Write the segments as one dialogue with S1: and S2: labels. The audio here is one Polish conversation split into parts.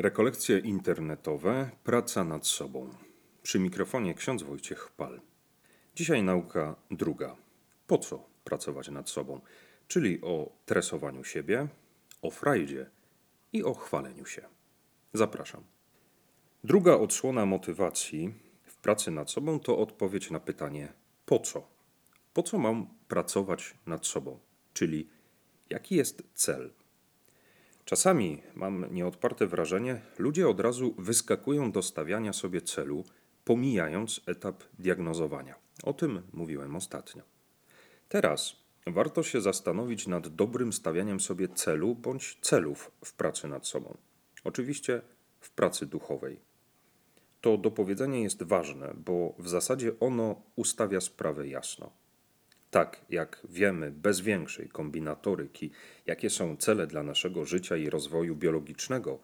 S1: Rekolekcje internetowe, praca nad sobą. Przy mikrofonie ksiądz Wojciech Pal. Dzisiaj nauka druga. Po co pracować nad sobą? Czyli o tresowaniu siebie, o frajdzie i o chwaleniu się. Zapraszam. Druga odsłona motywacji w pracy nad sobą to odpowiedź na pytanie po co? Po co mam pracować nad sobą? Czyli jaki jest cel? Czasami mam nieodparte wrażenie, ludzie od razu wyskakują do stawiania sobie celu, pomijając etap diagnozowania. O tym mówiłem ostatnio. Teraz warto się zastanowić nad dobrym stawianiem sobie celu bądź celów w pracy nad sobą. Oczywiście w pracy duchowej. To dopowiedzenie jest ważne, bo w zasadzie ono ustawia sprawę jasno. Tak jak wiemy bez większej kombinatoryki, jakie są cele dla naszego życia i rozwoju biologicznego,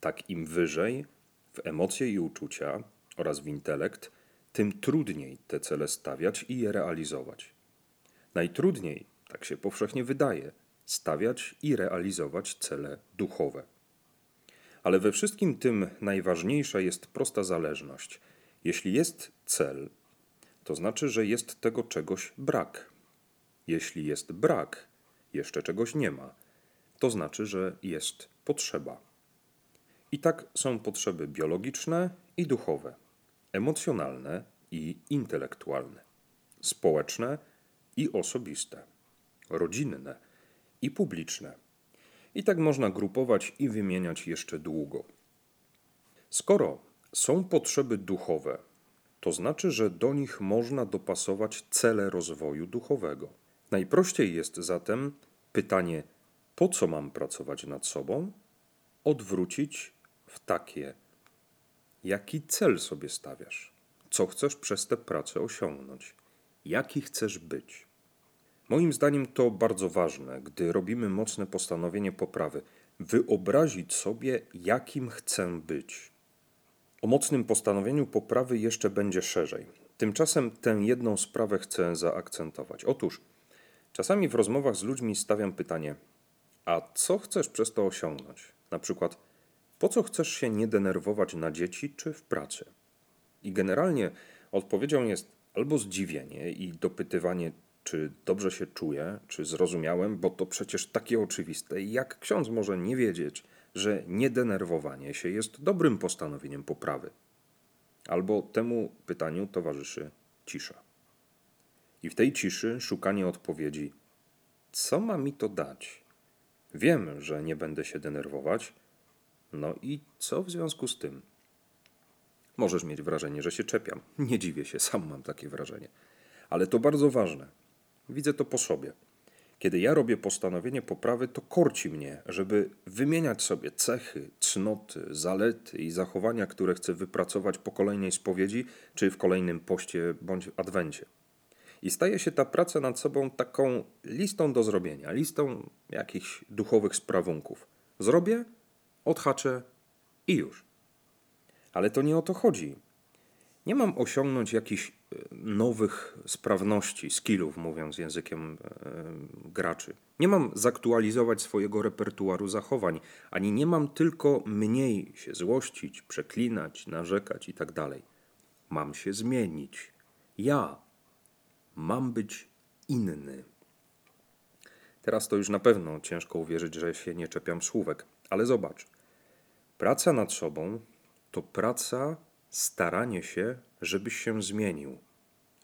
S1: tak im wyżej w emocje i uczucia oraz w intelekt, tym trudniej te cele stawiać i je realizować. Najtrudniej, tak się powszechnie wydaje, stawiać i realizować cele duchowe. Ale we wszystkim tym najważniejsza jest prosta zależność. Jeśli jest cel, to znaczy, że jest tego czegoś brak. Jeśli jest brak, jeszcze czegoś nie ma, to znaczy, że jest potrzeba. I tak są potrzeby biologiczne i duchowe, emocjonalne i intelektualne, społeczne i osobiste, rodzinne i publiczne. I tak można grupować i wymieniać jeszcze długo. Skoro są potrzeby duchowe, to znaczy, że do nich można dopasować cele rozwoju duchowego. Najprościej jest zatem pytanie, po co mam pracować nad sobą, odwrócić w takie: jaki cel sobie stawiasz? Co chcesz przez tę pracę osiągnąć? Jaki chcesz być? Moim zdaniem to bardzo ważne, gdy robimy mocne postanowienie poprawy, wyobrazić sobie, jakim chcę być. O mocnym postanowieniu poprawy jeszcze będzie szerzej. Tymczasem tę jedną sprawę chcę zaakcentować. Otóż czasami w rozmowach z ludźmi stawiam pytanie: A co chcesz przez to osiągnąć? Na przykład, po co chcesz się nie denerwować na dzieci czy w pracy? I generalnie odpowiedzią jest albo zdziwienie i dopytywanie, czy dobrze się czuję, czy zrozumiałem, bo to przecież takie oczywiste. Jak ksiądz może nie wiedzieć, że niedenerwowanie się jest dobrym postanowieniem poprawy? Albo temu pytaniu towarzyszy cisza. I w tej ciszy szukanie odpowiedzi: co ma mi to dać? Wiem, że nie będę się denerwować. No i co w związku z tym? Możesz mieć wrażenie, że się czepiam. Nie dziwię się, sam mam takie wrażenie. Ale to bardzo ważne. Widzę to po sobie. Kiedy ja robię postanowienie poprawy, to korci mnie, żeby wymieniać sobie cechy, cnoty, zalety i zachowania, które chcę wypracować po kolejnej spowiedzi czy w kolejnym poście bądź adwencie. I staje się ta praca nad sobą taką listą do zrobienia, listą jakichś duchowych sprawunków. Zrobię, odhaczę i już. Ale to nie o to chodzi. Nie mam osiągnąć jakichś e, nowych sprawności, skillów, mówiąc językiem e, graczy. Nie mam zaktualizować swojego repertuaru zachowań, ani nie mam tylko mniej się złościć, przeklinać, narzekać itd. Tak mam się zmienić. Ja mam być inny. Teraz to już na pewno ciężko uwierzyć, że się nie czepiam słówek, ale zobacz. Praca nad sobą to praca staranie się, żebyś się zmienił,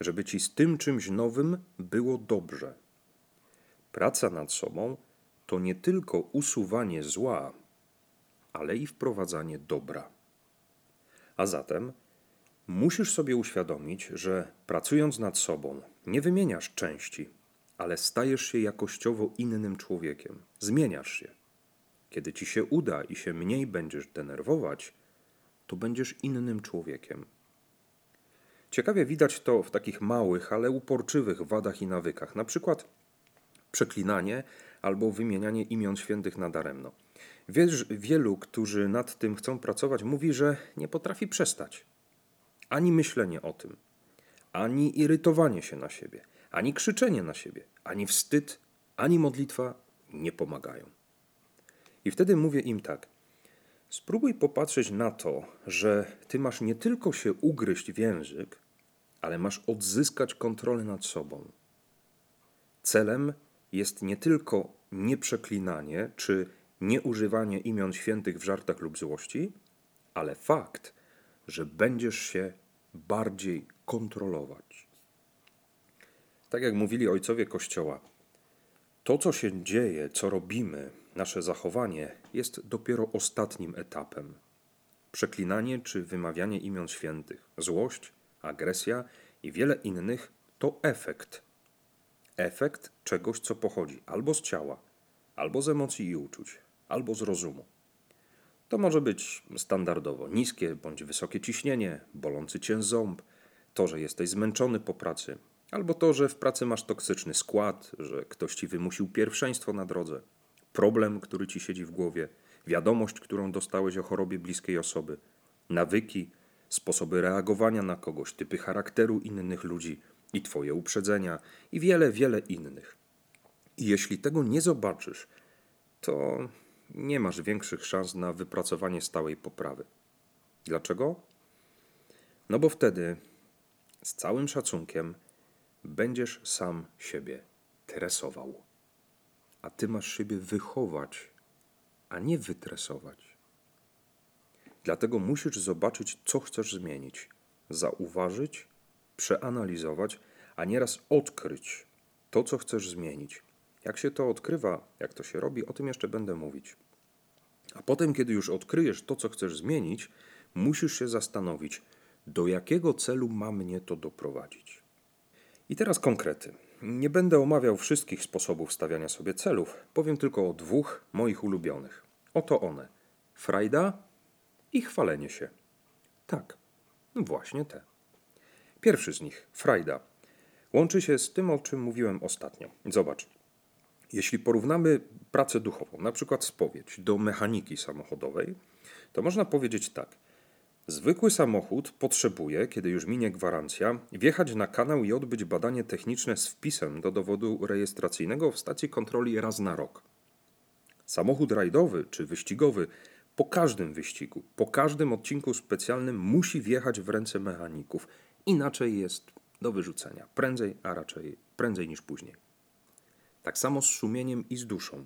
S1: żeby ci z tym czymś nowym było dobrze. Praca nad sobą to nie tylko usuwanie zła, ale i wprowadzanie dobra. A zatem musisz sobie uświadomić, że pracując nad sobą nie wymieniasz części, ale stajesz się jakościowo innym człowiekiem. Zmieniasz się. Kiedy ci się uda i się mniej będziesz denerwować, to będziesz innym człowiekiem. Ciekawie widać to w takich małych, ale uporczywych wadach i nawykach, na przykład przeklinanie albo wymienianie imion świętych nadaremno. Wiesz, wielu, którzy nad tym chcą pracować, mówi, że nie potrafi przestać. Ani myślenie o tym, ani irytowanie się na siebie, ani krzyczenie na siebie, ani wstyd, ani modlitwa nie pomagają. I wtedy mówię im tak: Spróbuj popatrzeć na to, że ty masz nie tylko się ugryźć w język, ale masz odzyskać kontrolę nad sobą. Celem jest nie tylko nieprzeklinanie czy nieużywanie imion świętych w żartach lub złości, ale fakt, że będziesz się bardziej kontrolować. Tak jak mówili ojcowie Kościoła, to, co się dzieje, co robimy, nasze zachowanie jest dopiero ostatnim etapem. Przeklinanie czy wymawianie imion świętych, złość, agresja i wiele innych to efekt. Efekt czegoś, co pochodzi albo z ciała, albo z emocji i uczuć, albo z rozumu. To może być standardowo niskie bądź wysokie ciśnienie, bolący cię ząb, to, że jesteś zmęczony po pracy, albo to, że w pracy masz toksyczny skład, że ktoś ci wymusił pierwszeństwo na drodze, problem, który ci siedzi w głowie, wiadomość, którą dostałeś o chorobie bliskiej osoby, nawyki, sposoby reagowania na kogoś, typy charakteru innych ludzi i twoje uprzedzenia i wiele, wiele innych. I jeśli tego nie zobaczysz, to nie masz większych szans na wypracowanie stałej poprawy. Dlaczego? No bo wtedy, z całym szacunkiem, będziesz sam siebie tresował. A ty masz siebie wychować, a nie wytresować. Dlatego musisz zobaczyć, co chcesz zmienić, zauważyć, przeanalizować, a nieraz odkryć to, co chcesz zmienić. Jak się to odkrywa, jak to się robi, o tym jeszcze będę mówić. A potem, kiedy już odkryjesz to, co chcesz zmienić, musisz się zastanowić, do jakiego celu ma mnie to doprowadzić. I teraz konkrety. Nie będę omawiał wszystkich sposobów stawiania sobie celów, powiem tylko o dwóch moich ulubionych. Oto one: frajda i chwalenie się. Tak, właśnie te. Pierwszy z nich, frajda, łączy się z tym, o czym mówiłem ostatnio. Zobacz, jeśli porównamy pracę duchową, na przykład spowiedź, do mechaniki samochodowej, to można powiedzieć tak. Zwykły samochód potrzebuje, kiedy już minie gwarancja, wjechać na kanał i odbyć badanie techniczne z wpisem do dowodu rejestracyjnego w stacji kontroli raz na rok. Samochód rajdowy czy wyścigowy po każdym wyścigu, po każdym odcinku specjalnym musi wjechać w ręce mechaników. Inaczej jest do wyrzucenia. Prędzej, a raczej prędzej niż później. Tak samo z sumieniem i z duszą.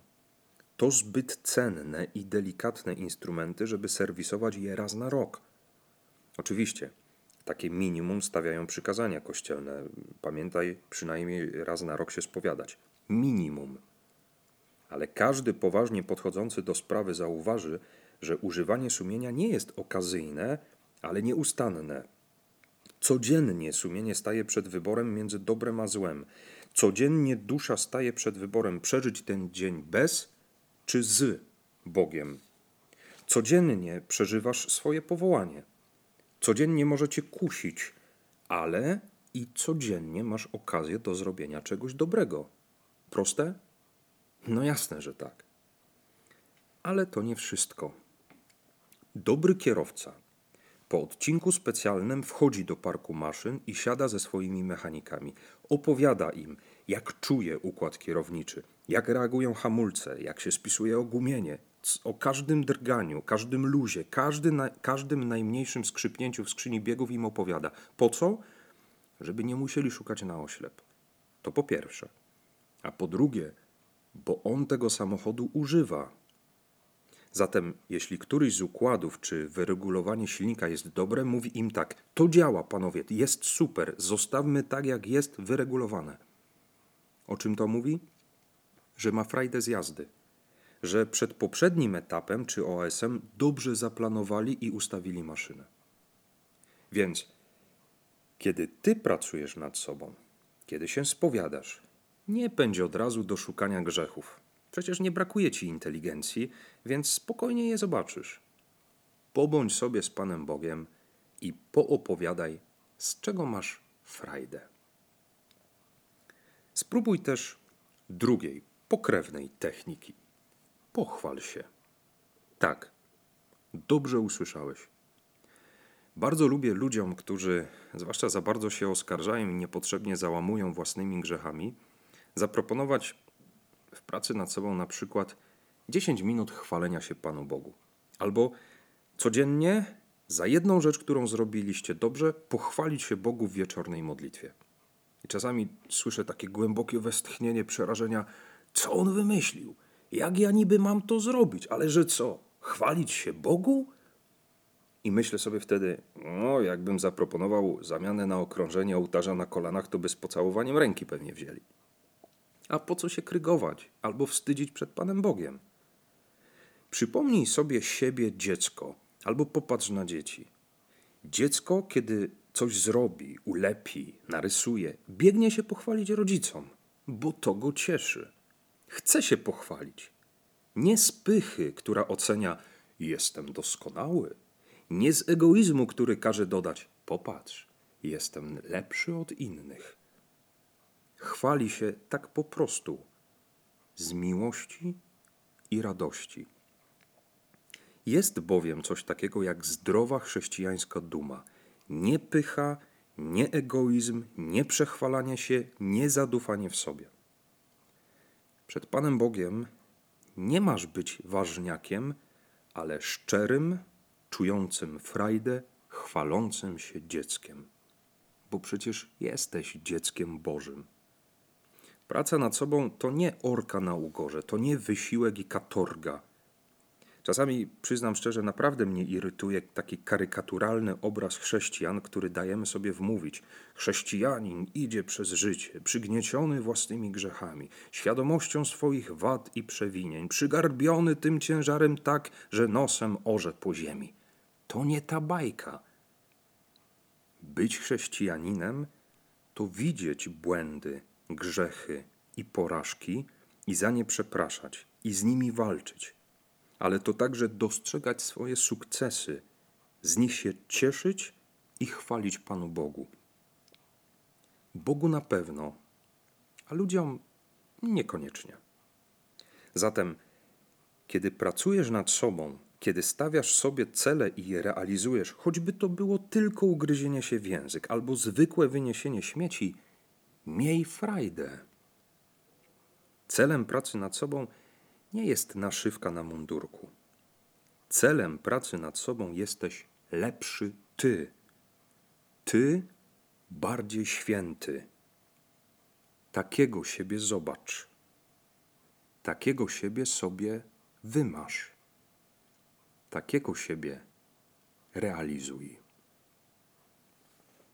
S1: To zbyt cenne i delikatne instrumenty, żeby serwisować je raz na rok. Oczywiście, takie minimum stawiają przykazania kościelne. Pamiętaj przynajmniej raz na rok się spowiadać. Minimum. Ale każdy poważnie podchodzący do sprawy zauważy, że używanie sumienia nie jest okazyjne, ale nieustanne. Codziennie sumienie staje przed wyborem między dobrem a złem. Codziennie dusza staje przed wyborem przeżyć ten dzień bez czy z Bogiem. Codziennie przeżywasz swoje powołanie. Codziennie może cię kusić, ale i codziennie masz okazję do zrobienia czegoś dobrego. Proste? No jasne, że tak. Ale to nie wszystko. Dobry kierowca po odcinku specjalnym wchodzi do parku maszyn i siada ze swoimi mechanikami. Opowiada im, jak czuje układ kierowniczy, jak reagują hamulce, jak się spisuje ogumienie, o każdym drganiu, każdym luzie, każdy na, każdym najmniejszym skrzypnięciu w skrzyni biegów im opowiada. Po co? Żeby nie musieli szukać na oślep. To po pierwsze. A po drugie, bo on tego samochodu używa. Zatem, jeśli któryś z układów czy wyregulowanie silnika jest dobre, mówi im tak: To działa, panowie, jest super, zostawmy tak, jak jest wyregulowane. O czym to mówi? Że ma frajdę z jazdy. Że przed poprzednim etapem czy OSM dobrze zaplanowali i ustawili maszynę. Więc, kiedy ty pracujesz nad sobą, kiedy się spowiadasz, nie pędź od razu do szukania grzechów. Przecież nie brakuje ci inteligencji, więc spokojnie je zobaczysz. Pobądź sobie z Panem Bogiem i poopowiadaj, z czego masz frajdę. Spróbuj też drugiej, pokrewnej techniki. Pochwal się. Tak, dobrze usłyszałeś. Bardzo lubię ludziom, którzy zwłaszcza za bardzo się oskarżają i niepotrzebnie załamują własnymi grzechami, zaproponować w pracy nad sobą na przykład 10 minut chwalenia się Panu Bogu, albo Codziennie za jedną rzecz, którą zrobiliście dobrze, pochwalić się Bogu w wieczornej modlitwie. I czasami słyszę takie głębokie westchnienie przerażenia, co on wymyślił? Jak ja niby mam to zrobić? Ale że co? Chwalić się Bogu? I myślę sobie wtedy, no jakbym zaproponował zamianę na okrążenie ołtarza na kolanach, to by z pocałowaniem ręki pewnie wzięli. A po co się krygować albo wstydzić przed Panem Bogiem? Przypomnij sobie siebie dziecko, albo popatrz na dzieci. Dziecko, kiedy coś zrobi, ulepi, narysuje, biegnie się pochwalić rodzicom, bo to go cieszy. Chce się pochwalić. Nie z pychy, która ocenia jestem doskonały, nie z egoizmu, który każe dodać popatrz, jestem lepszy od innych. Chwali się tak po prostu, z miłości i radości. Jest bowiem coś takiego jak zdrowa chrześcijańska duma. Nie pycha, nie egoizm, nie przechwalanie się, nie zadufanie w sobie. Przed Panem Bogiem nie masz być ważniakiem, ale szczerym, czującym frajdę, chwalącym się dzieckiem. Bo przecież jesteś dzieckiem Bożym. Praca nad sobą to nie orka na ugorze, to nie wysiłek i katorga. Czasami, przyznam szczerze, naprawdę mnie irytuje taki karykaturalny obraz chrześcijan, który dajemy sobie wmówić. Chrześcijanin idzie przez życie, przygnieciony własnymi grzechami, świadomością swoich wad i przewinień, przygarbiony tym ciężarem tak, że nosem orze po ziemi. To nie ta bajka. Być chrześcijaninem to widzieć błędy, grzechy i porażki i za nie przepraszać i z nimi walczyć, ale to także dostrzegać swoje sukcesy, z nich się cieszyć i chwalić Panu Bogu. Bogu na pewno, a ludziom niekoniecznie. Zatem, kiedy pracujesz nad sobą, kiedy stawiasz sobie cele i je realizujesz, choćby to było tylko ugryzienie się w język albo zwykłe wyniesienie śmieci, miej frajdę. Celem pracy nad sobą nie jest naszywka na mundurku. Celem pracy nad sobą jesteś lepszy ty. Ty bardziej święty. Takiego siebie zobacz. Takiego siebie sobie wymasz. Takiego siebie realizuj.